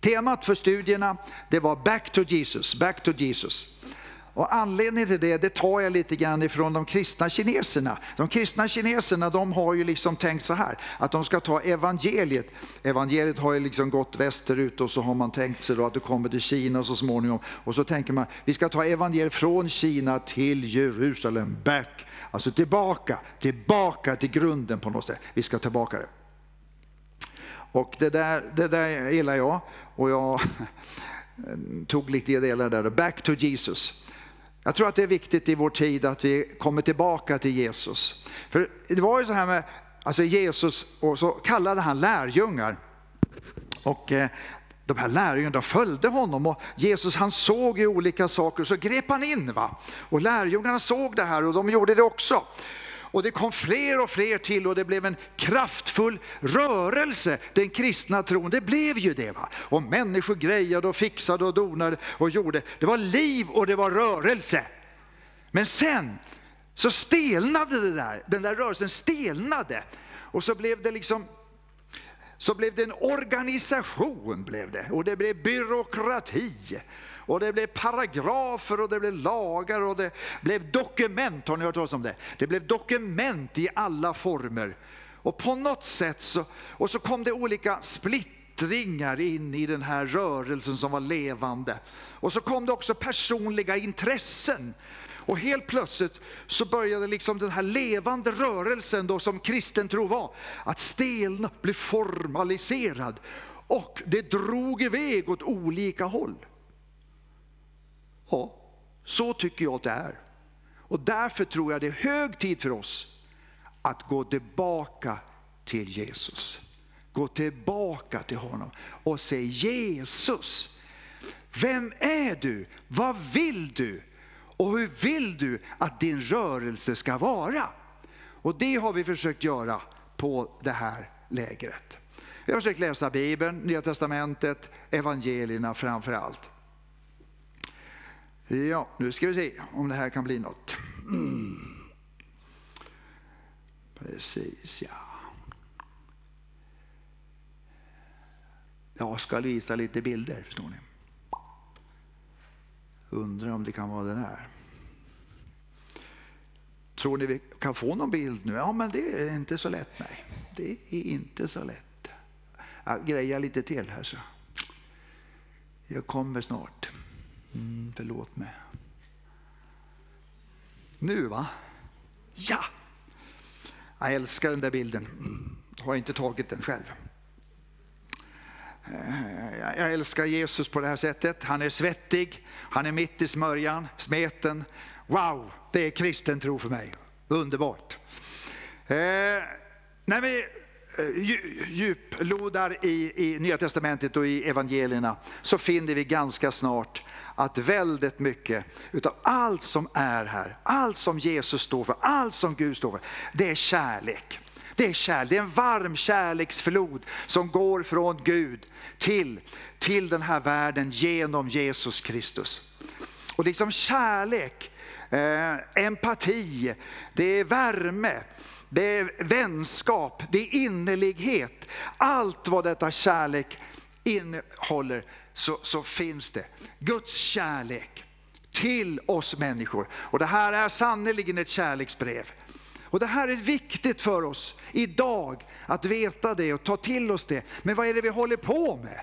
Temat för studierna det var Back to Jesus, Back to Jesus. Och anledningen till det, det tar jag lite grann ifrån de kristna kineserna. De kristna kineserna de har ju liksom tänkt så här, att de ska ta evangeliet. Evangeliet har ju liksom gått västerut och så har man tänkt sig då att det kommer till Kina så småningom. Och så tänker man, vi ska ta evangeliet från Kina till Jerusalem, back. Alltså tillbaka, tillbaka till grunden på något sätt. Vi ska tillbaka det. Och det där, det där gillar jag. Och jag tog lite delar där. Back to Jesus. Jag tror att det är viktigt i vår tid att vi kommer tillbaka till Jesus. För det var ju så här med alltså Jesus, och så kallade han lärjungar. Och eh, de här lärjungarna följde honom och Jesus han såg ju olika saker och så grep han in. Va? Och lärjungarna såg det här och de gjorde det också. Och det kom fler och fler till och det blev en kraftfull rörelse, den kristna tron. Det blev ju det. Va? Och människor grejade och fixade och donade och gjorde. Det var liv och det var rörelse. Men sen så stelnade det där, den där rörelsen stelnade. Och så blev det liksom så blev det en organisation blev det, och det blev byråkrati. Och det blev paragrafer och det blev lagar och det blev dokument. Har ni hört talas om det? Det blev dokument i alla former. Och på något sätt så, och så kom det olika splittringar in i den här rörelsen som var levande. Och så kom det också personliga intressen. Och helt plötsligt så började liksom den här levande rörelsen då som kristen tro var, att stelna, bli formaliserad. Och det drog iväg åt olika håll. Ja, så tycker jag att det är. Och därför tror jag det är hög tid för oss att gå tillbaka till Jesus. Gå tillbaka till honom och säg Jesus, vem är du? Vad vill du? Och hur vill du att din rörelse ska vara? Och det har vi försökt göra på det här lägret. Vi har försökt läsa Bibeln, Nya Testamentet, evangelierna framför allt. Ja, nu ska vi se om det här kan bli något. Mm. Precis, ja. Jag ska visa lite bilder, förstår ni. Undrar om det kan vara den här. Tror ni vi kan få någon bild nu? Ja, men det är inte så lätt. Nej, det är inte så lätt. Jag grejar lite till här så. Jag kommer snart. Mm, förlåt mig. Nu va? Ja! Jag älskar den där bilden. Har inte tagit den själv. Eh, jag älskar Jesus på det här sättet. Han är svettig, han är mitt i smörjan, smeten. Wow, det är kristen tro för mig. Underbart. Eh, när vi Eh, djuplodar i, i Nya Testamentet och i evangelierna så finner vi ganska snart att väldigt mycket utav allt som är här, allt som Jesus står för, allt som Gud står för, det är kärlek. Det är kärlek, det är en varm kärleksflod som går från Gud till, till den här världen genom Jesus Kristus. Och liksom kärlek, eh, empati, det är värme, det är vänskap, det är innerlighet. Allt vad detta kärlek innehåller så, så finns det Guds kärlek till oss människor. Och det här är sannerligen ett kärleksbrev. Och det här är viktigt för oss idag att veta det och ta till oss det. Men vad är det vi håller på med?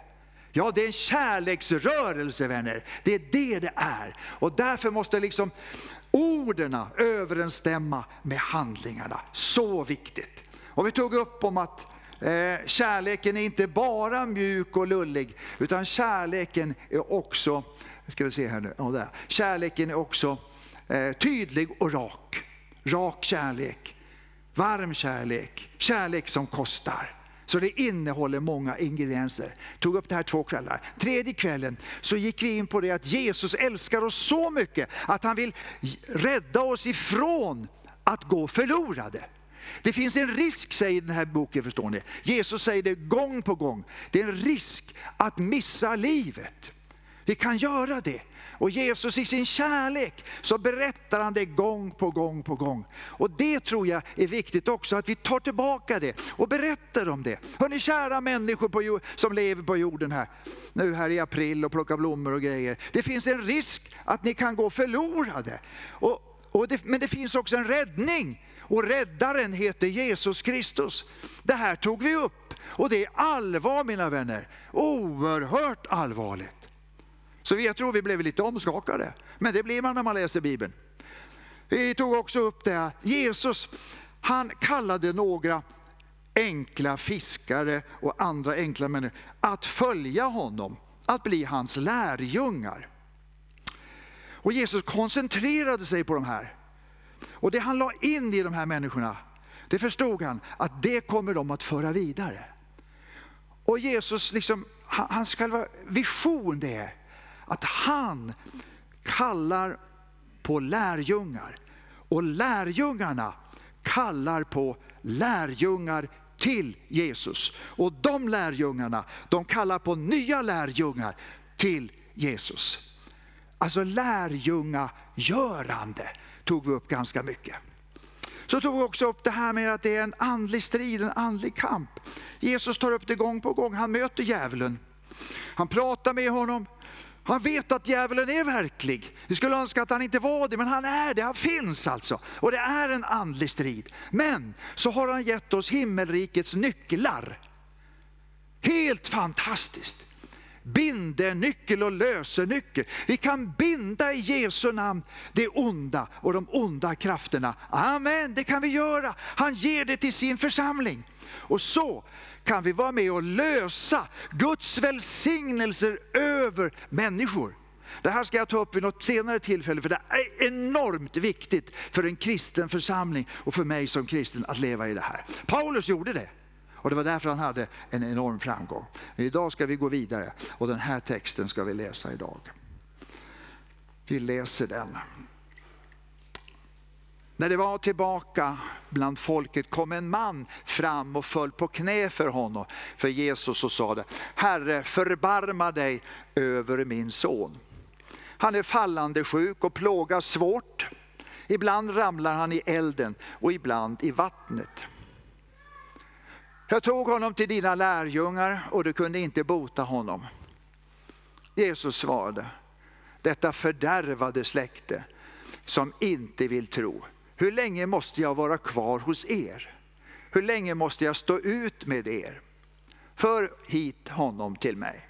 Ja, det är en kärleksrörelse vänner. Det är det det är. Och därför måste liksom orden överensstämma med handlingarna. Så viktigt. Och vi tog upp om att Eh, kärleken är inte bara mjuk och lullig, utan kärleken är också, ska vi se här nu, oh, där. kärleken är också eh, tydlig och rak. Rak kärlek, varm kärlek, kärlek som kostar. Så det innehåller många ingredienser. Tog upp det här två kvällar. Tredje kvällen så gick vi in på det att Jesus älskar oss så mycket att han vill rädda oss ifrån att gå förlorade. Det finns en risk, säger den här boken, förstår ni. Jesus säger det gång på gång. Det är en risk att missa livet. Vi kan göra det. Och Jesus i sin kärlek så berättar han det gång på gång på gång. Och det tror jag är viktigt också, att vi tar tillbaka det och berättar om det. Hörni kära människor på, som lever på jorden här, nu här i april och plockar blommor och grejer. Det finns en risk att ni kan gå förlorade. Och, och det, men det finns också en räddning. Och räddaren heter Jesus Kristus. Det här tog vi upp. Och det är allvar mina vänner. Oerhört allvarligt. Så jag tror vi blev lite omskakade. Men det blir man när man läser Bibeln. Vi tog också upp det att Jesus, han kallade några enkla fiskare och andra enkla människor att följa honom, att bli hans lärjungar. Och Jesus koncentrerade sig på de här. Och det han la in i de här människorna, det förstod han att det kommer de att föra vidare. Och Jesus, liksom, hans själva vision det är att han kallar på lärjungar. Och lärjungarna kallar på lärjungar till Jesus. Och de lärjungarna, de kallar på nya lärjungar till Jesus. Alltså lärjungagörande tog vi upp ganska mycket. Så tog vi också upp det här med att det är en andlig strid, en andlig kamp. Jesus tar upp det gång på gång, han möter djävulen. Han pratar med honom, han vet att djävulen är verklig. Vi skulle önska att han inte var det, men han är det. Han finns alltså. Och det är en andlig strid. Men så har han gett oss himmelrikets nycklar. Helt fantastiskt. Bindenyckel och lösenyckel. Vi kan binda i Jesu namn det onda och de onda krafterna. Amen, det kan vi göra. Han ger det till sin församling. Och så kan vi vara med och lösa Guds välsignelser över människor. Det här ska jag ta upp vid något senare tillfälle, för det är enormt viktigt för en kristen församling och för mig som kristen att leva i det här. Paulus gjorde det. Och det var därför han hade en enorm framgång. Men idag ska vi gå vidare och den här texten ska vi läsa idag. Vi läser den. När det var tillbaka bland folket kom en man fram och föll på knä för honom, för Jesus och sade, Herre förbarma dig över min son. Han är fallande sjuk och plågas svårt. Ibland ramlar han i elden och ibland i vattnet. Jag tog honom till dina lärjungar och du kunde inte bota honom. Jesus svarade, detta fördärvade släkte som inte vill tro hur länge måste jag vara kvar hos er? Hur länge måste jag stå ut med er? För hit honom till mig.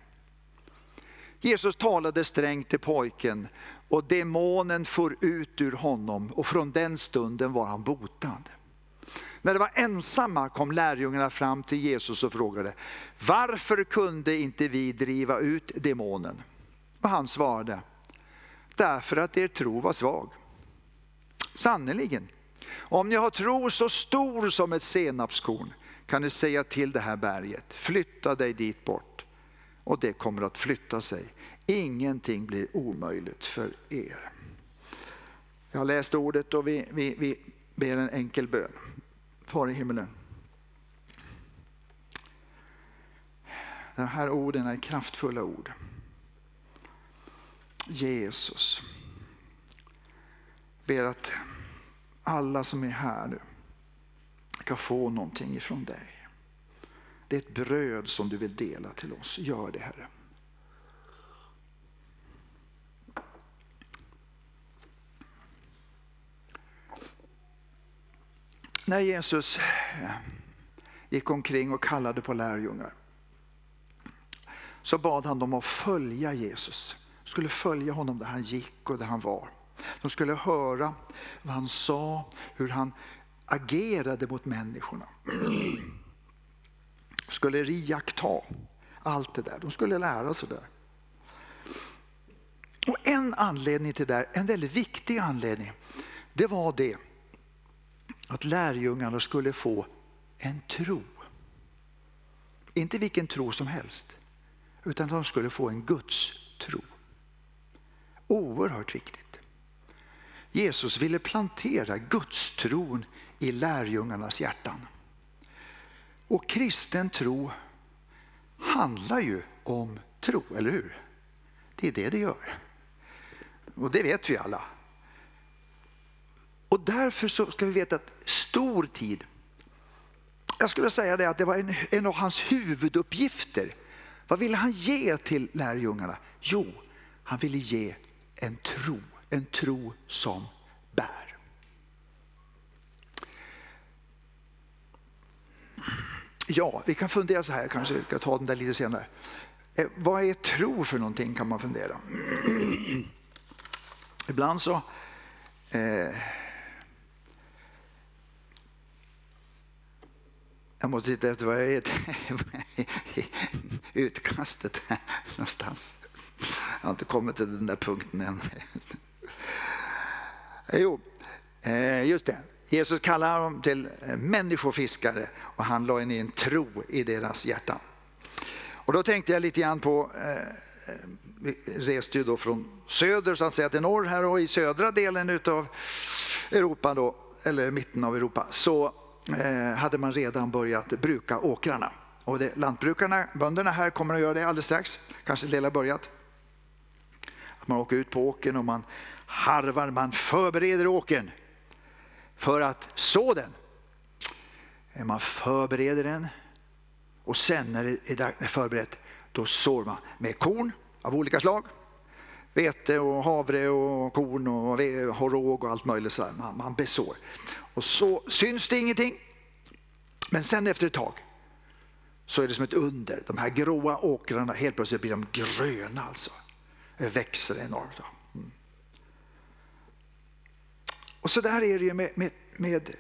Jesus talade strängt till pojken och demonen for ut ur honom och från den stunden var han botad. När de var ensamma kom lärjungarna fram till Jesus och frågade, varför kunde inte vi driva ut demonen? Och han svarade, därför att er tro var svag. Sannerligen, om ni har tro så stor som ett senapskorn kan ni säga till det här berget, flytta dig dit bort. Och det kommer att flytta sig. Ingenting blir omöjligt för er. Jag har läst ordet och vi, vi, vi ber en enkel bön. Far i himmelen. De här orden är kraftfulla ord. Jesus ber att alla som är här nu ska få någonting ifrån dig. Det är ett bröd som du vill dela till oss. Gör det Herre. När Jesus gick omkring och kallade på lärjungar så bad han dem att följa Jesus. De skulle följa honom där han gick och där han var. De skulle höra vad han sa, hur han agerade mot människorna. De skulle iaktta allt det där. De skulle lära sig det. Och en anledning till det där, en väldigt viktig anledning, det var det att lärjungarna skulle få en tro. Inte vilken tro som helst, utan de skulle få en Guds tro. Oerhört viktigt. Jesus ville plantera gudstron i lärjungarnas hjärtan. Och kristen tro handlar ju om tro, eller hur? Det är det det gör. Och det vet vi alla. Och därför så ska vi veta att stor tid, jag skulle säga det att det var en, en av hans huvuduppgifter. Vad ville han ge till lärjungarna? Jo, han ville ge en tro, en tro som bär. Ja, vi kan fundera så här, kanske ska ta den där lite senare. Eh, vad är tro för någonting kan man fundera. Ibland så eh, Jag måste titta efter vad jag är utkastet här någonstans. Jag har inte kommit till den där punkten än. Jo, eh, just det. Jesus kallar dem till eh, människofiskare och han la in en tro i deras hjärtan. Och då tänkte jag lite grann på, eh, eh, vi reste ju då från söder så att säga till norr här och i södra delen utav Europa då, eller mitten av Europa, så eh, hade man redan börjat bruka åkrarna. Och det, lantbrukarna, bönderna här kommer att göra det alldeles strax, kanske en del har börjat. Att man åker ut på åkern och man harvar, man förbereder åkern för att så den. Man förbereder den och sen när det är förberett då sår man med korn av olika slag. Vete och havre och korn och råg och allt möjligt. Man, man besår. Och så syns det ingenting. Men sen efter ett tag så är det som ett under. De här gråa åkrarna, helt plötsligt blir de gröna alltså. Det växer enormt. Mm. Och så där är det ju med, med, med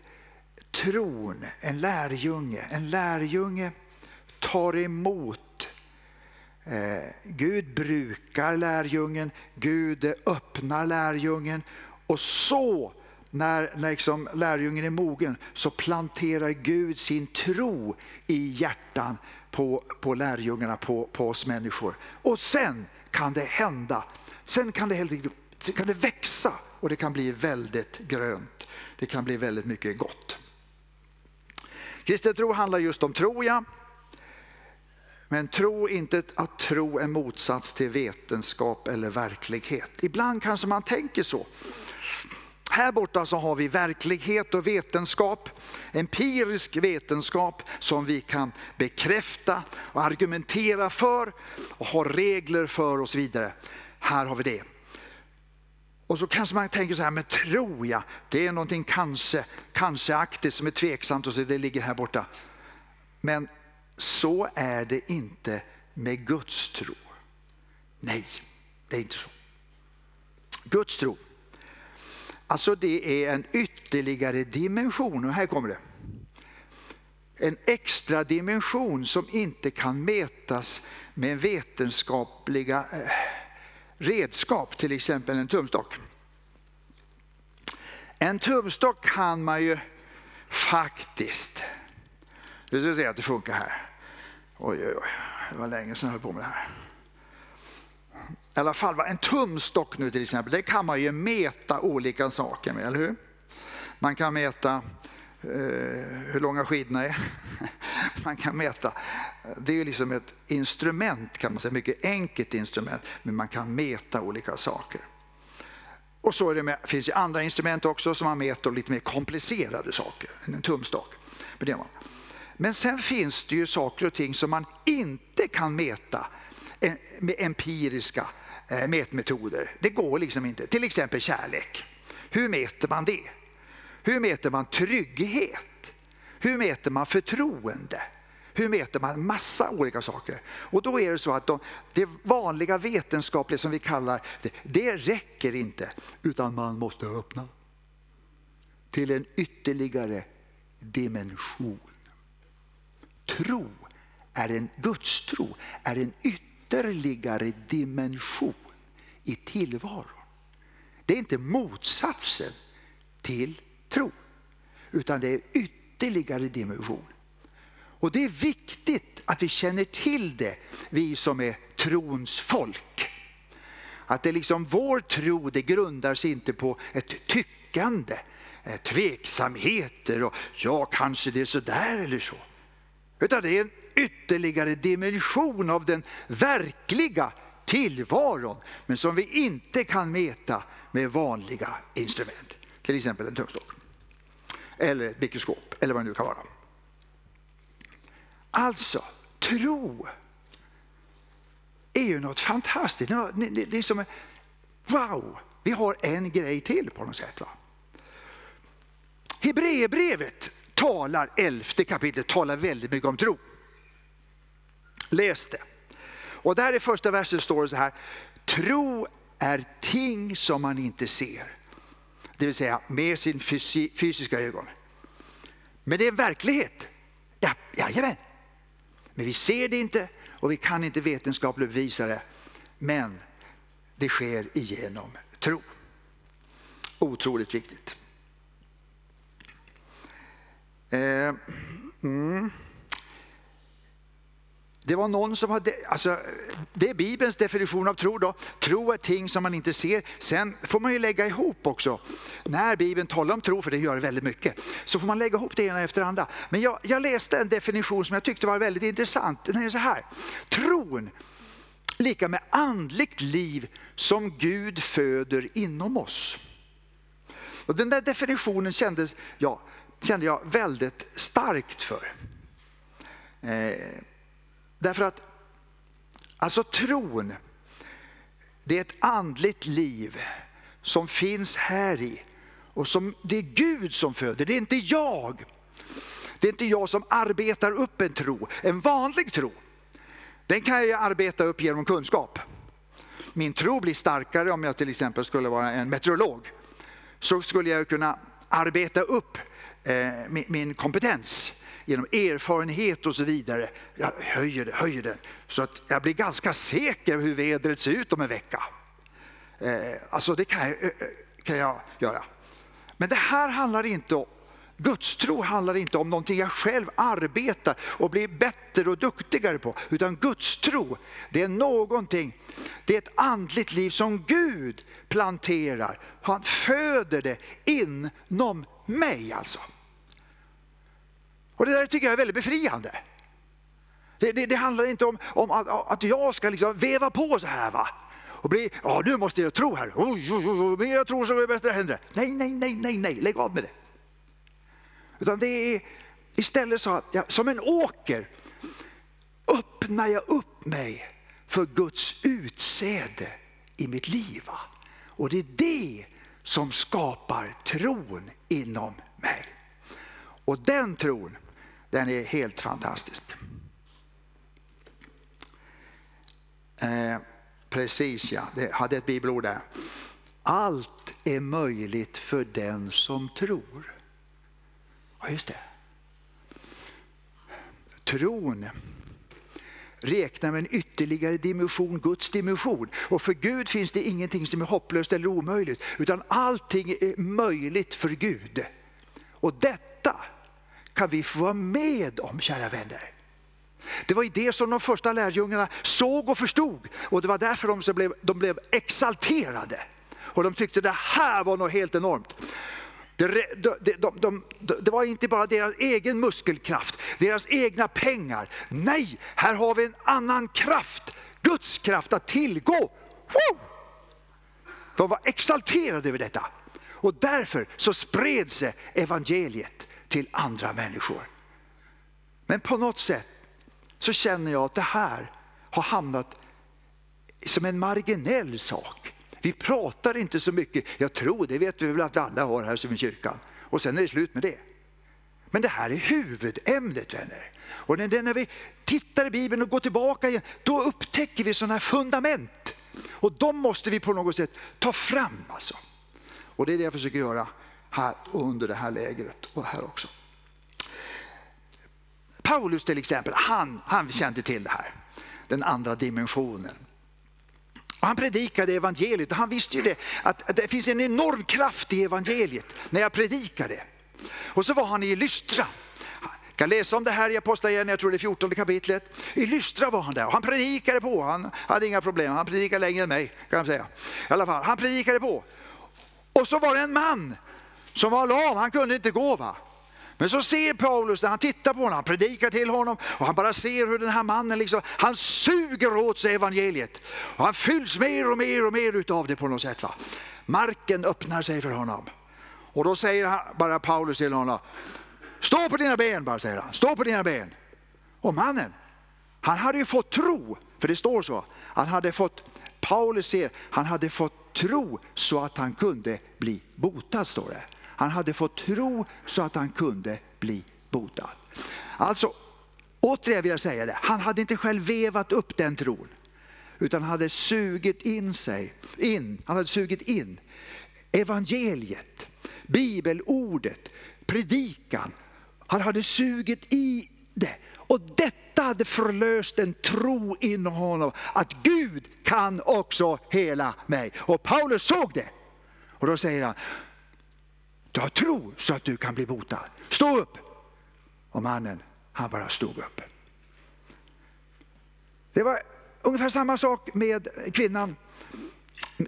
tron, en lärjunge. En lärjunge tar emot. Eh, Gud brukar lärjungen, Gud öppnar lärjungen och så när, när liksom lärjungen är mogen så planterar Gud sin tro i hjärtan på, på lärjungarna, på, på oss människor. Och sen kan det hända, sen kan det, helt, kan det växa och det kan bli väldigt grönt. Det kan bli väldigt mycket gott. Kristen tro handlar just om tro, ja. Men tro inte att tro är motsats till vetenskap eller verklighet. Ibland kanske man tänker så. Här borta så har vi verklighet och vetenskap, empirisk vetenskap som vi kan bekräfta och argumentera för och ha regler för och så vidare. Här har vi det. Och så kanske man tänker så här, men tror jag, det är någonting kanske, kanske-aktigt som är tveksamt och så det ligger här borta. Men så är det inte med Guds tro. Nej, det är inte så. Guds tro, alltså det är en ytterligare dimension och här kommer det. En extra dimension som inte kan mätas med vetenskapliga eh, redskap, till exempel en tumstock. En tumstock kan man ju faktiskt, Nu ska vi se att det funkar här. Oj, oj, oj, det var länge sedan jag höll på med det här. I alla fall, en tumstock nu till exempel, det kan man ju mäta olika saker med, eller hur? Man kan mäta eh, hur långa skidorna är man kan mäta. Det är ju liksom ett instrument kan man säga, mycket enkelt instrument, men man kan mäta olika saker. Och så är det med, finns det andra instrument också som man mäter lite mer komplicerade saker än en tumstock. Men, man. men sen finns det ju saker och ting som man inte kan mäta eh, med empiriska eh, mätmetoder. Det går liksom inte. Till exempel kärlek. Hur mäter man det? Hur mäter man trygghet? Hur mäter man förtroende? Hur mäter man? Massa olika saker. Och då är det så att de, det vanliga vetenskapliga som vi kallar det, det räcker inte. Utan man måste öppna till en ytterligare dimension. Tro är en gudstro, är en ytterligare dimension i tillvaron. Det är inte motsatsen till tro, utan det är ytterligare ytterligare dimension. Och det är viktigt att vi känner till det, vi som är trons folk. Att det liksom vår tro det grundar sig inte på ett tyckande, eh, tveksamheter och ja, kanske det är sådär eller så. Utan det är en ytterligare dimension av den verkliga tillvaron, men som vi inte kan mäta med vanliga instrument. Till exempel en tumstock eller ett mikroskop eller vad det nu kan vara. Alltså, tro är ju något fantastiskt. Det är som, wow, vi har en grej till på något sätt. Va? Hebreerbrevet talar, elfte kapitlet, talar väldigt mycket om tro. Läs det. Och där i första versen står det så här. Tro är ting som man inte ser. Det vill säga med sin fysiska ögon. Men det är verklighet. Ja, jajamän. Men vi ser det inte och vi kan inte vetenskapligt bevisa det. Men det sker igenom tro. Otroligt viktigt. Eh, mm. Det var någon som hade, alltså, det är Bibelns definition av tro då. Tro är ting som man inte ser. Sen får man ju lägga ihop också. När Bibeln talar om tro, för det gör det väldigt mycket, så får man lägga ihop det ena efter det andra. Men jag, jag läste en definition som jag tyckte var väldigt intressant. Den är så här. Tron lika med andligt liv som Gud föder inom oss. Och den där definitionen kändes, ja, kände jag väldigt starkt för. Eh, därför att alltså tron, det är ett andligt liv som finns här i. Och som, det är Gud som föder, det är inte jag. Det är inte jag som arbetar upp en tro, en vanlig tro. Den kan jag arbeta upp genom kunskap. Min tro blir starkare om jag till exempel skulle vara en meteorolog. Så skulle jag kunna arbeta upp eh, min, min, kompetens genom erfarenhet och så vidare. Jag höjer, höjer den så att jag blir ganska säker hur vädret ser ut om en vecka. Eh, alltså det kan jag, eh, eh, kan jag göra. Men det här handlar inte om Gudstro handlar inte om någonting jag själv arbetar och blir bättre och duktigare på. Utan gudstro, det är någonting, det är ett andligt liv som Gud planterar. Han föder det inom mig alltså. Och det där tycker jag är väldigt befriande. Det, det, det handlar inte om, om att, att, jag ska liksom veva på så här va. Och bli, ja nu måste jag tro här, oj, oj, oj, mer jag tror så är det bättre händer. Nej, nej, nej, nej, nej, lägg av med det. Utan det är istället så att jag, som en åker öppnar jag upp mig för Guds utsäde i mitt liv. Och det är det som skapar tron inom mig. Och den tron, den är helt fantastisk. Eh, precis ja, det hade ett bibelord där. Allt är möjligt för den som tror. Ja, just det. Tron räknar med en ytterligare dimension, Guds dimension. Och för Gud finns det ingenting som är hopplöst eller omöjligt, utan allting är möjligt för Gud. Och detta kan vi få vara med om, kära vänner. Det var det som de första lärjungarna såg och förstod och det var därför de, blev, de blev exalterade. Och de tyckte det här var något helt enormt. Det, de, de, de, det, var inte bara deras egen muskelkraft, deras egna pengar. Nej, här har vi en annan kraft, Guds kraft att tillgå. Woo! De var exalterade över detta. Och därför så spred sig evangeliet till andra människor. Men på något sätt så känner jag att det här har hamnat som en marginell sak. Vi pratar inte så mycket, jag tror det vet vi väl att alla har här som i kyrkan. Och sen är det slut med det. Men det här är huvudämnet vänner. Och när vi tittar i Bibeln och går tillbaka igen, då upptäcker vi sådana här fundament. Och de måste vi på något sätt ta fram alltså. Och det är det jag försöker göra här under det här lägret och här också. Paulus till exempel, han, han kände till det här. Den andra dimensionen. Och han predikade evangeliet och han visste ju det, att det finns en enorm kraft i evangeliet när jag predikar det. Och så var han i Lystra. Jag kan läsa om det här i Apostlagärningarna, jag tror det är 14 kapitlet. I Lystra var han där och han predikade på, han hade inga problem, han predikade längre än mig kan jag säga. I alla fall, han predikade på. Och så var det en man som var lam, han kunde inte gå va. Men så ser Paulus när han tittar på honom, han predikar till honom och han bara ser hur den här mannen liksom, han suger åt sig evangeliet. Och han fylls mer och mer och mer utav det på något sätt. Va? Marken öppnar sig för honom. Och då säger han, bara Paulus till honom, stå på dina ben bara säger han, stå på dina ben. Och mannen, han hade ju fått tro, för det står så, han hade fått, Paulus ser, han hade fått tro så att han kunde bli botad står det. Han hade fått tro så att han kunde bli botad. Alltså, återigen vill jag säga det, han hade inte själv vevat upp den tron. Utan han hade sugit in sig, in, han hade sugit in evangeliet, bibelordet, predikan. Han hade sugit i det. Och detta hade förlöst en tro inom honom att Gud kan också hela mig. Och Paulus såg det. Och då säger han, du har tro så att du kan bli botad. Stå upp! Och mannen, han bara stod upp. Det var ungefär samma sak med kvinnan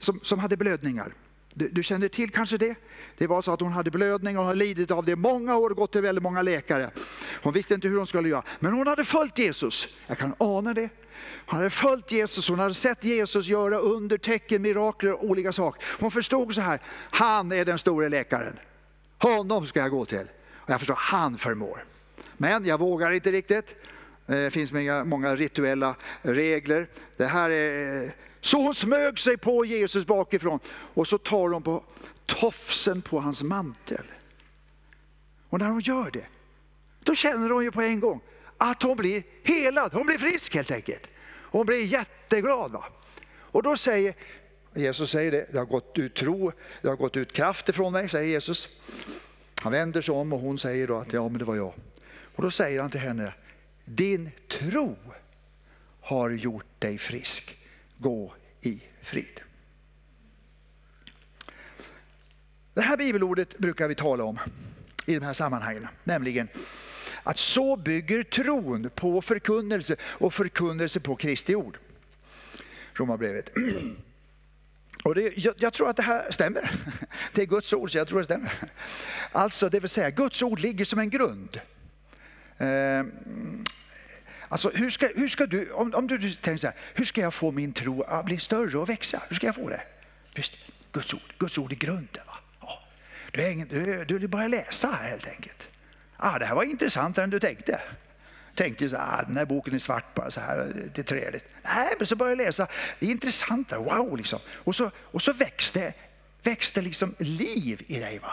som, som hade blödningar. Du, du, känner till kanske det? Det var så att hon hade blödning och hade lidit av det många år, gått till väldigt många läkare. Hon visste inte hur hon skulle göra, men hon hade följt Jesus. Jag kan ana det. Hon hade följt Jesus, hon hade sett Jesus göra under, tecken, mirakler och olika saker. Hon förstod så här, han är den store läkaren. Honom ska jag gå till. Och jag förstår, han förmår. Men jag vågar inte riktigt. Eh, det finns många rituella regler. Det här är... Eh, så hon smög sig på Jesus bakifrån och så tar hon på tofsen på hans mantel. Och när hon gör det, då känner hon ju på en gång att hon blir helad. Hon blir frisk helt enkelt. Hon blir jätteglad. Va? Och då säger Jesus säger det, det har gått ut tro, det har gått ut kraft ifrån mig, säger Jesus. Han vänder sig om och hon säger då att ja, men det var jag. Och då säger han till henne, din tro har gjort dig frisk. Gå i frid. Det här bibelordet brukar vi tala om i de här sammanhangen, nämligen att så bygger tron på förkunnelse och förkunnelse på Kristi ord. Romarbrevet. Och det, jag, jag, tror att det här stämmer. Det är Guds ord, så jag tror det stämmer. Alltså, det vill säga, Guds ord ligger som en grund. Eh, alltså, hur ska, hur ska du, om, om du tänker så här, hur ska jag få min tro att bli större och växa? Hur ska jag få det? Just Guds ord, Guds ord är grunden. Va? Ja. Du, är ingen, du, du börjar läsa här helt enkelt. Ah, det här var intressantare än du tänkte tänkte så ah, den här boken är svart bara så här, det är träligt. Nej, men så började jag läsa, det är intressant, wow liksom. Och så, och så växte, växte liksom liv i dig. va.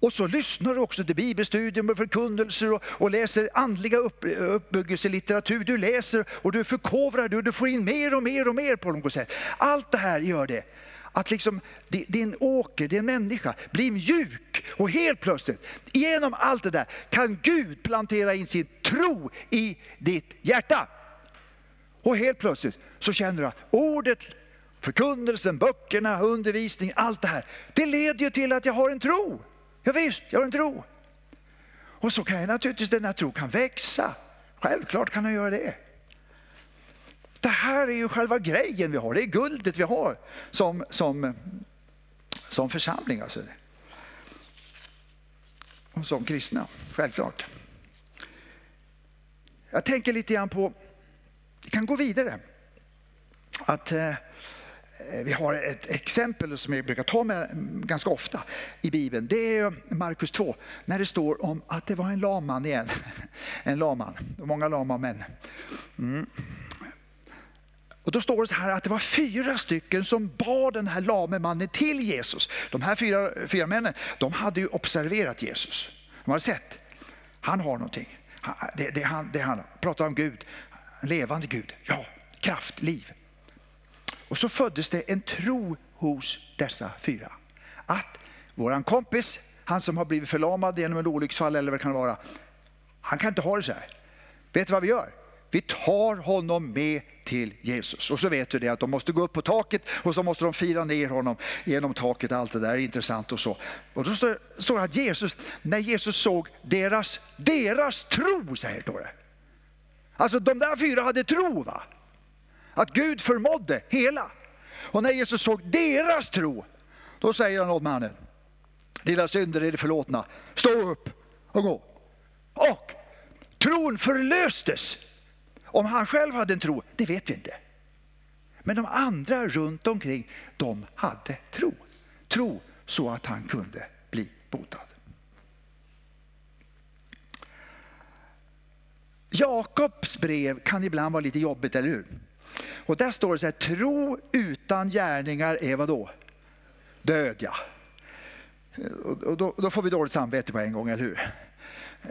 Och så lyssnar du också till bibelstudium och förkunnelser och, och läser andliga upp, uppbyggelselitteratur. Du läser och du förkovrar dig och du får in mer och mer och mer på något sätt. Allt det här gör det att liksom din åker, din människa, blir mjuk. Och helt plötsligt, genom allt det där, kan Gud plantera in sin tro i ditt hjärta. Och helt plötsligt så känner du att ordet, förkunnelsen, böckerna, undervisning, allt det här, det leder ju till att jag har en tro. Ja, visst, jag har en tro. Och så kan jag naturligtvis, denna tro kan växa. Självklart kan den göra det. Det här är ju själva grejen vi har, det är guldet vi har som, som, som församling. Alltså. Och som kristna, självklart. Jag tänker lite grann på, vi kan gå vidare. Att eh, vi har ett exempel som jag brukar ta med ganska ofta i Bibeln. Det är Markus 2, när det står om att det var en lamman igen. En lamman, många lama män. Mm. Och då står det så här att det var fyra stycken som bar den här lame mannen till Jesus. De här fyra, fyra männen, de hade ju observerat Jesus. De hade sett, han har någonting. Det, det, han, det han pratar om Gud, en levande Gud. Ja, kraft, liv. Och så föddes det en tro hos dessa fyra. Att våran kompis, han som har blivit förlamad genom en olycksfall eller vad det kan vara, han kan inte ha det så här. Vet du vad vi gör? Vi tar honom med till Jesus. Och så vet du det att de måste gå upp på taket och så måste de fira ner honom genom taket. Allt det där är intressant och så. Och då står, det att Jesus, när Jesus såg deras, deras tro, säger det. Alltså de där fyra hade tro va? Att Gud förmådde hela. Och när Jesus såg deras tro, då säger han åt mannen, Dina synder är förlåtna. Stå upp och gå. Och tron förlöstes. Om han själv hade en tro, det vet vi inte. Men de andra runt omkring, de hade tro. Tro så att han kunde bli botad. Jakobs brev kan ibland vara lite jobbigt, eller hur? Och där står det så här, tro utan gärningar är vad då? Död, ja. Och då, då, får vi dåligt samvete på en gång, eller hur?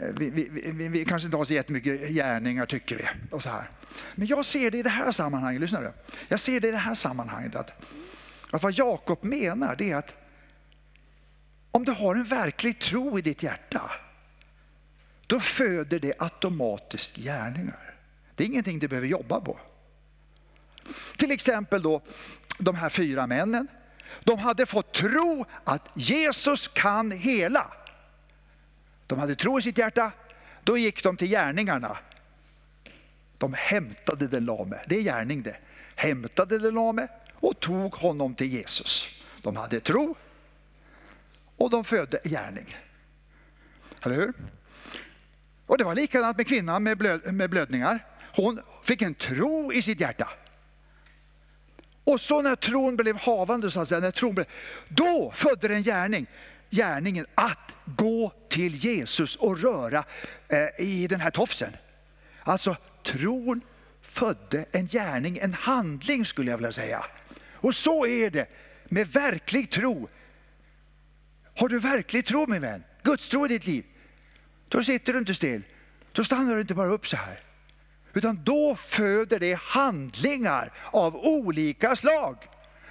Eh, vi, vi, vi, vi, kanske inte har så jättemycket gärningar, tycker vi. Och så här. Men jag ser det i det här sammanhanget, lyssna nu. Jag ser det i det här sammanhanget att, att vad Jakob menar det är att om du har en verklig tro i ditt hjärta, då föder det automatiskt gärningar. Det är ingenting du behöver jobba på. Till exempel då de här fyra männen. De hade fått tro att Jesus kan hela. De hade tro i sitt hjärta. Då gick de till gärningarna. De hämtade den lame, det är gärning det. Hämtade den lame och tog honom till Jesus. De hade tro och de födde gärning. Eller hur? Och det var likadant med kvinnan med, blöd, med blödningar. Hon fick en tro i sitt hjärta. Och så när tron blev havande, så att säga, när tron blev, då födde den gärning. Gärningen att gå till Jesus och röra eh, i den här tofsen. Alltså tron födde en gärning, en handling skulle jag vilja säga. Och så är det med verklig tro. Har du verklig tro min vän? Guds tro i ditt liv? Då sitter du inte still. Då stannar du inte bara upp så här. Utan då föder det handlingar av olika slag.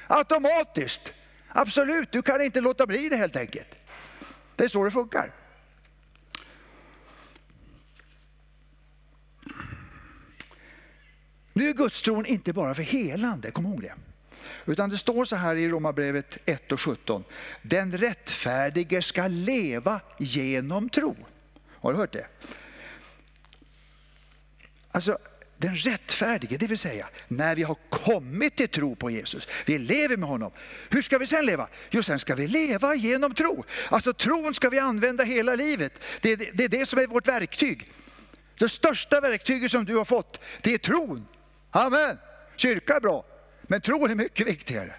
Automatiskt. Absolut, du kan inte låta bli det helt enkelt. Det är så det funkar. Nu är gudstron inte bara för helande, kom ihåg det. Utan det står så här i Romarbrevet 1 och 17. Den rättfärdige ska leva genom tro. Har du hört det? Alltså, den rättfärdige, det vill säga när vi har kommit till tro på Jesus, vi lever med honom. Hur ska vi sen leva? Jo, sen ska vi leva genom tro. Alltså tron ska vi använda hela livet. Det är det, det, är det som är vårt verktyg. Det största verktyget som du har fått, det är tron. Amen. Kyrka är bra, men tron är mycket viktigare.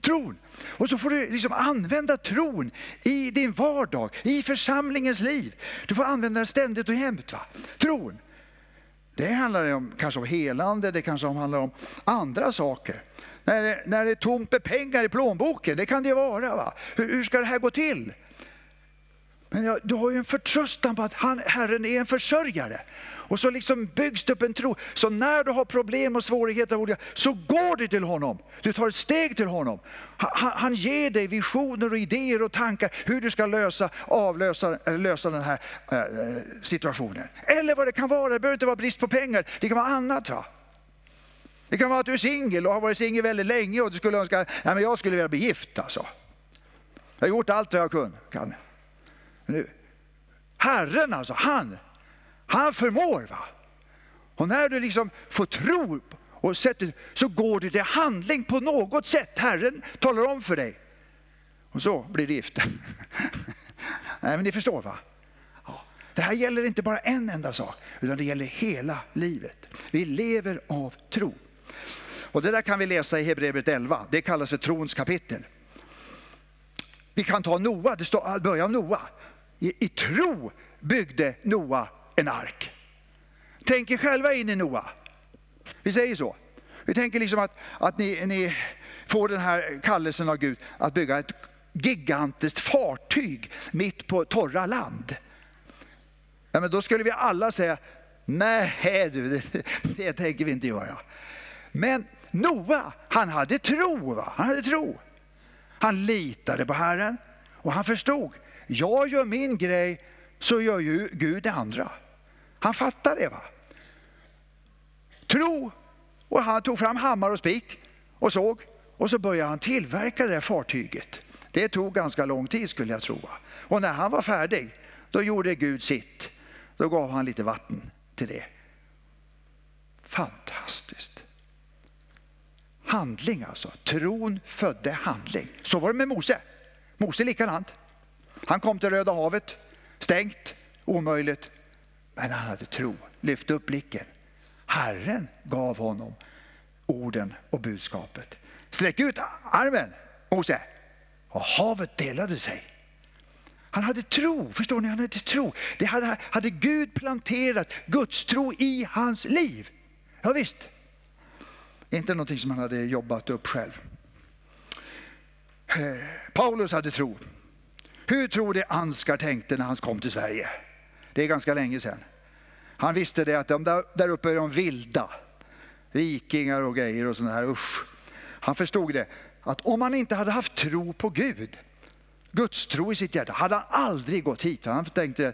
Tron. Och så får du liksom använda tron i din vardag, i församlingens liv. Du får använda den ständigt och jämt. Va? Tron. Det handlar om, kanske om helande, det kanske handlar om andra saker. När det, när det är tomt med pengar i plånboken, det kan det vara. Va? Hur, hur ska det här gå till? Men jag, du har ju en förtröstan på att han, Herren är en försörjare. Och så liksom byggs det upp en tro. Så när du har problem och svårigheter så går du till honom. Du tar ett steg till honom. Han, han ger dig visioner och idéer och tankar hur du ska lösa, avlösa, eh, lösa den här äh, situationen. Eller vad det kan vara, det behöver inte vara brist på pengar, det kan vara annat. va. Det kan vara att du är singel och har varit singel väldigt länge och du skulle önska, nej men jag skulle vilja bli gift alltså. Jag har gjort allt vad jag kan. Nu. Herren alltså, han han förmår. va. Och när du liksom får tro och sätter, så går du till handling på något sätt. Herren talar om för dig. Och så blir du gift. Nej, men ni förstår va? Ja. Det här gäller inte bara en enda sak, utan det gäller hela livet. Vi lever av tro. Och det där kan vi läsa i Hebreerbrevet 11. Det kallas för trons kapitel. Vi kan ta Noa, det står början av Noa. I, I tro byggde Noa en ark. Tänk er själva in i Noa. Vi säger så. Vi tänker liksom att, att ni, ni får den här kallelsen av Gud att bygga ett gigantiskt fartyg mitt på torra land. Ja, men då skulle vi alla säga, nej du, det, det tänker vi inte göra. Men Noa, han hade tro. Va? Han hade tro. Han litade på Herren och han förstod, jag gör min grej så gör ju Gud det andra. Han fattar det. va? Tro. Och han tog fram hammare och spik och såg. Och så började han tillverka det där fartyget. Det tog ganska lång tid skulle jag tro. Och när han var färdig, då gjorde Gud sitt. Då gav han lite vatten till det. Fantastiskt. Handling alltså. Tron födde handling. Så var det med Mose. Mose likadant. Han kom till Röda havet, stängt, omöjligt. Men han hade tro, lyfte upp blicken. Herren gav honom orden och budskapet. Sträck ut armen, Mose. Och havet delade sig. Han hade tro, förstår ni? Han hade tro. Det hade, hade Gud planterat Guds tro i hans liv. Ja, visst. Inte någonting som han hade jobbat upp själv. Eh, Paulus hade tro. Hur tror det Ansgar tänkte när han kom till Sverige? Det är ganska länge sedan. Han visste det att de där, där uppe är de vilda. Vikingar och grejer och sånt här. Usch. Han förstod det att om han inte hade haft tro på Gud, Guds tro i sitt hjärta, hade han aldrig gått hit. Han tänkte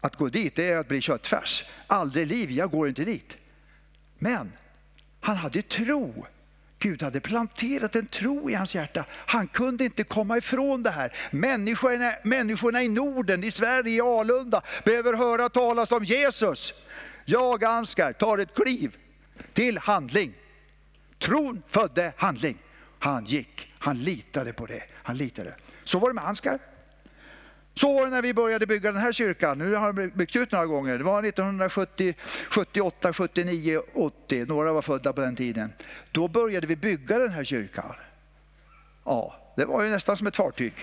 att gå dit det är att bli köttfärs. Aldrig liv, jag går inte dit. Men han hade tro. Gud hade planterat en tro i hans hjärta. Han kunde inte komma ifrån det här. Människorna, människorna i Norden, i Sverige, i Alunda behöver höra talas om Jesus. Jag, Ansgar, tar ett kliv till handling. Tron födde handling. Han gick, han litade på det. Han litade. Så var det med Ansgar. Så var det när vi började bygga den här kyrkan. Nu har den byggts ut några gånger. Det var 1970, 78, 79, 80. Några var födda på den tiden. Då började vi bygga den här kyrkan. Ja, det var ju nästan som ett fartyg.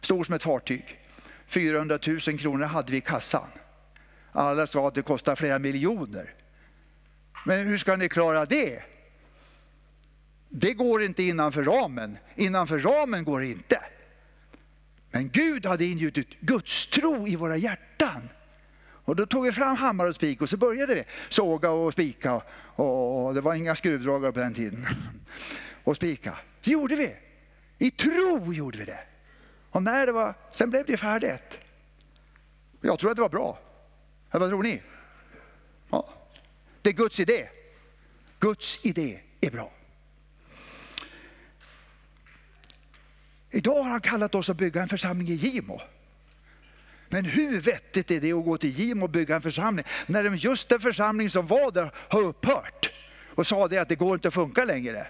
Stor som ett fartyg. 400 000 kronor hade vi i kassan. Alla sa att det kostar flera miljoner. Men hur ska ni klara det? Det går inte innanför ramen. Innanför ramen går det inte. Men Gud hade ingjutit Guds tro i våra hjärtan. Och då tog vi fram hammare och spik och så började vi såga och spika. Och, det var inga skruvdragare på den tiden. Och spika. Så gjorde vi. I tro gjorde vi det. Och när det var, sen blev det färdigt. Jag tror att det var bra. Eller vad tror ni? Ja. Det är Guds idé. Guds idé är bra. Idag har han kallat oss att bygga en församling i Gimo. Men hur vettigt är det att gå till Gimo och bygga en församling när just den församling som var där har upphört och sa det att det går inte att funka längre.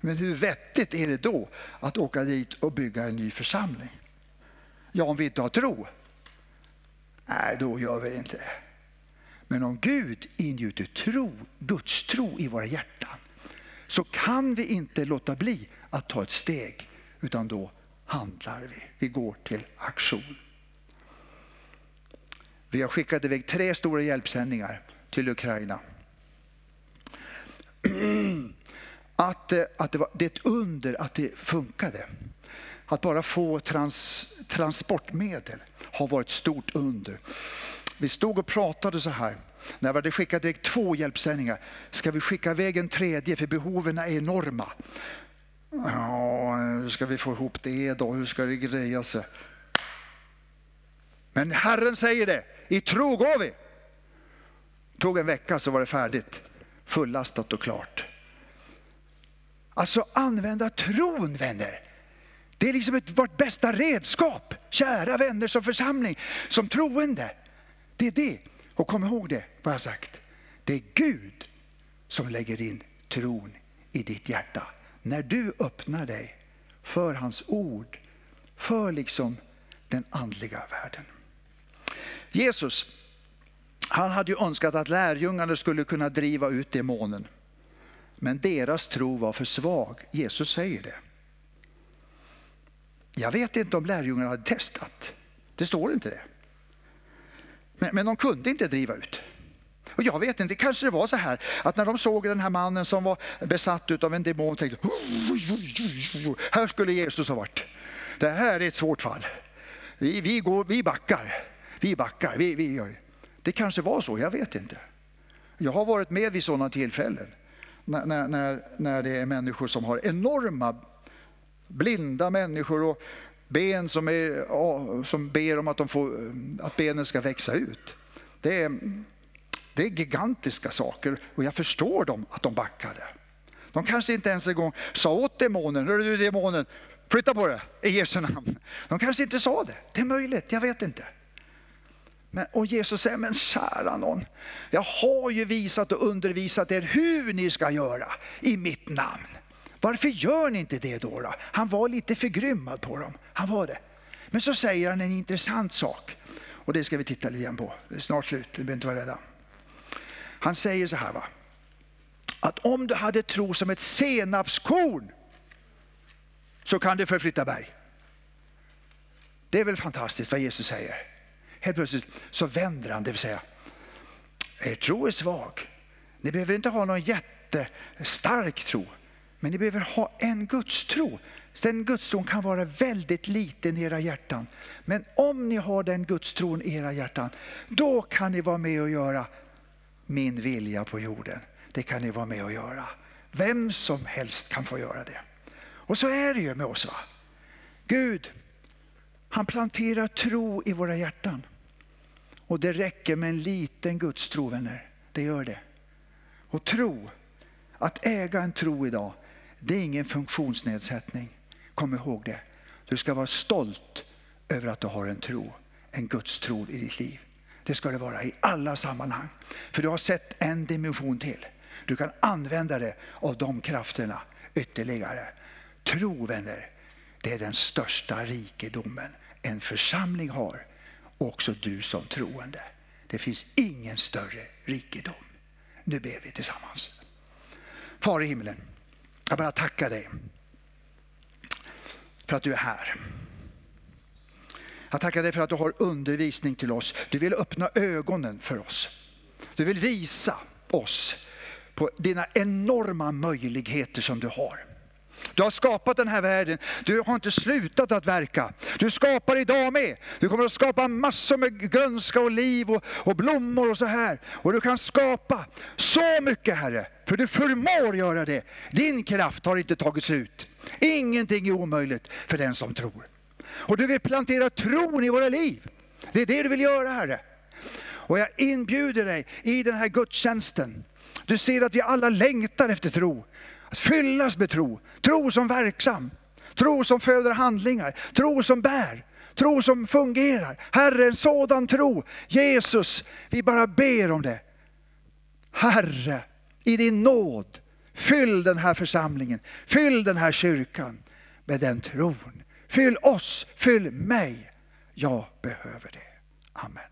Men hur vettigt är det då att åka dit och bygga en ny församling? Ja, om vi inte har tro. Nej, då gör vi det inte. Men om Gud ingjuter tro, Guds tro i våra hjärtan så kan vi inte låta bli att ta ett steg utan då handlar vi. Vi går till aktion. Vi har skickat iväg tre stora hjälpsändningar till Ukraina. Att, eh, att det, var, det är ett under att det funkade. Att bara få trans, transportmedel har varit ett stort under. Vi stod och pratade så här. När vi hade skickat iväg två hjälpsändningar, ska vi skicka iväg en tredje för behoven är enorma. Ja, hur ska vi få ihop det då? Hur ska det greja sig? Men Herren säger det, i tro går vi. tog en vecka så var det färdigt, fullastat och klart. Alltså använda tron vänner. Det är liksom ett, vårt bästa redskap, kära vänner som församling, som troende. Det är det. Och kom ihåg det, vad jag sagt. Det är Gud som lägger in tron i ditt hjärta när du öppnar dig för hans ord, för liksom den andliga världen. Jesus, han hade ju önskat att lärjungarna skulle kunna driva ut demonen. Men deras tro var för svag. Jesus säger det. Jag vet inte om lärjungarna hade testat. Det står inte det. Men, men de kunde inte driva ut. Och jag vet inte, kanske det var så här att när de såg den här mannen som var besatt av en demon tänkte här skulle Jesus ha varit. Det här är ett svårt fall. Vi, vi, går, vi backar. Vi backar. Vi, vi gör. Det kanske var så, jag vet inte. Jag har varit med vid sådana tillfällen. När, när, när det är människor som har enorma, blinda människor och ben som, är, som ber om att, de får, att benen ska växa ut. Det är, det är gigantiska saker och jag förstår dem att de backade. De kanske inte ens en gång sa åt demonen, hör du demonen, flytta på det i Jesu namn. De kanske inte sa det, det är möjligt, jag vet inte. Men, och Jesus säger, men kära någon, jag har ju visat och undervisat er hur ni ska göra i mitt namn. Varför gör ni inte det då? då? Han var lite förgrymmad på dem, han var det. Men så säger han en intressant sak. Och det ska vi titta lite grann på. Det är snart slut, ni behöver inte vara rädda. Han säger så här va. Att om du hade tro som ett senapskorn så kan du förflytta berg. Det är väl fantastiskt vad Jesus säger. Helt plötsligt så vänder han, det vill säga, er tro är svag. Ni behöver inte ha någon jättestark tro, men ni behöver ha en gudstro. Den gudstron kan vara väldigt liten i era hjärtan. Men om ni har den gudstron i era hjärtan, då kan ni vara med och göra min vilja på jorden. Det kan ni vara med och göra. Vem som helst kan få göra det. Och så är det ju med oss. Va? Gud, han planterar tro i våra hjärtan. Och det räcker med en liten gudstro, vänner. Det gör det. Och tro, att äga en tro idag, det är ingen funktionsnedsättning. Kom ihåg det. Du ska vara stolt över att du har en tro, en gudstro i ditt liv. Det ska det vara i alla sammanhang. För du har sett en dimension till. Du kan använda det av de krafterna ytterligare. Tro, vänner, det är den största rikedomen en församling har. Också du som troende. Det finns ingen större rikedom. Nu ber vi tillsammans. Far i himlen, jag bara tackar dig för att du är här. Jag tackar dig för att du har undervisning till oss. Du vill öppna ögonen för oss. Du vill visa oss på dina enorma möjligheter som du har. Du har skapat den här världen. Du har inte slutat att verka. Du skapar idag med. Du kommer att skapa massor med grönska och liv och, och blommor och så här. Och du kan skapa så mycket Herre, för du förmår göra det. Din kraft har inte tagit slut. Ingenting är omöjligt för den som tror. Och du vill plantera tron i våra liv. Det är det du vill göra Herre. Och jag inbjuder dig i den här gudstjänsten. Du ser att vi alla längtar efter tro. Att fyllas med tro. Tro som verksam. Tro som föder handlingar. Tro som bär. Tro som fungerar. Herre, en sådan tro. Jesus, vi bara ber om det. Herre, i din nåd, fyll den här församlingen. Fyll den här kyrkan med den tron. Fyll oss, fyll mig. Jag behöver det. Amen.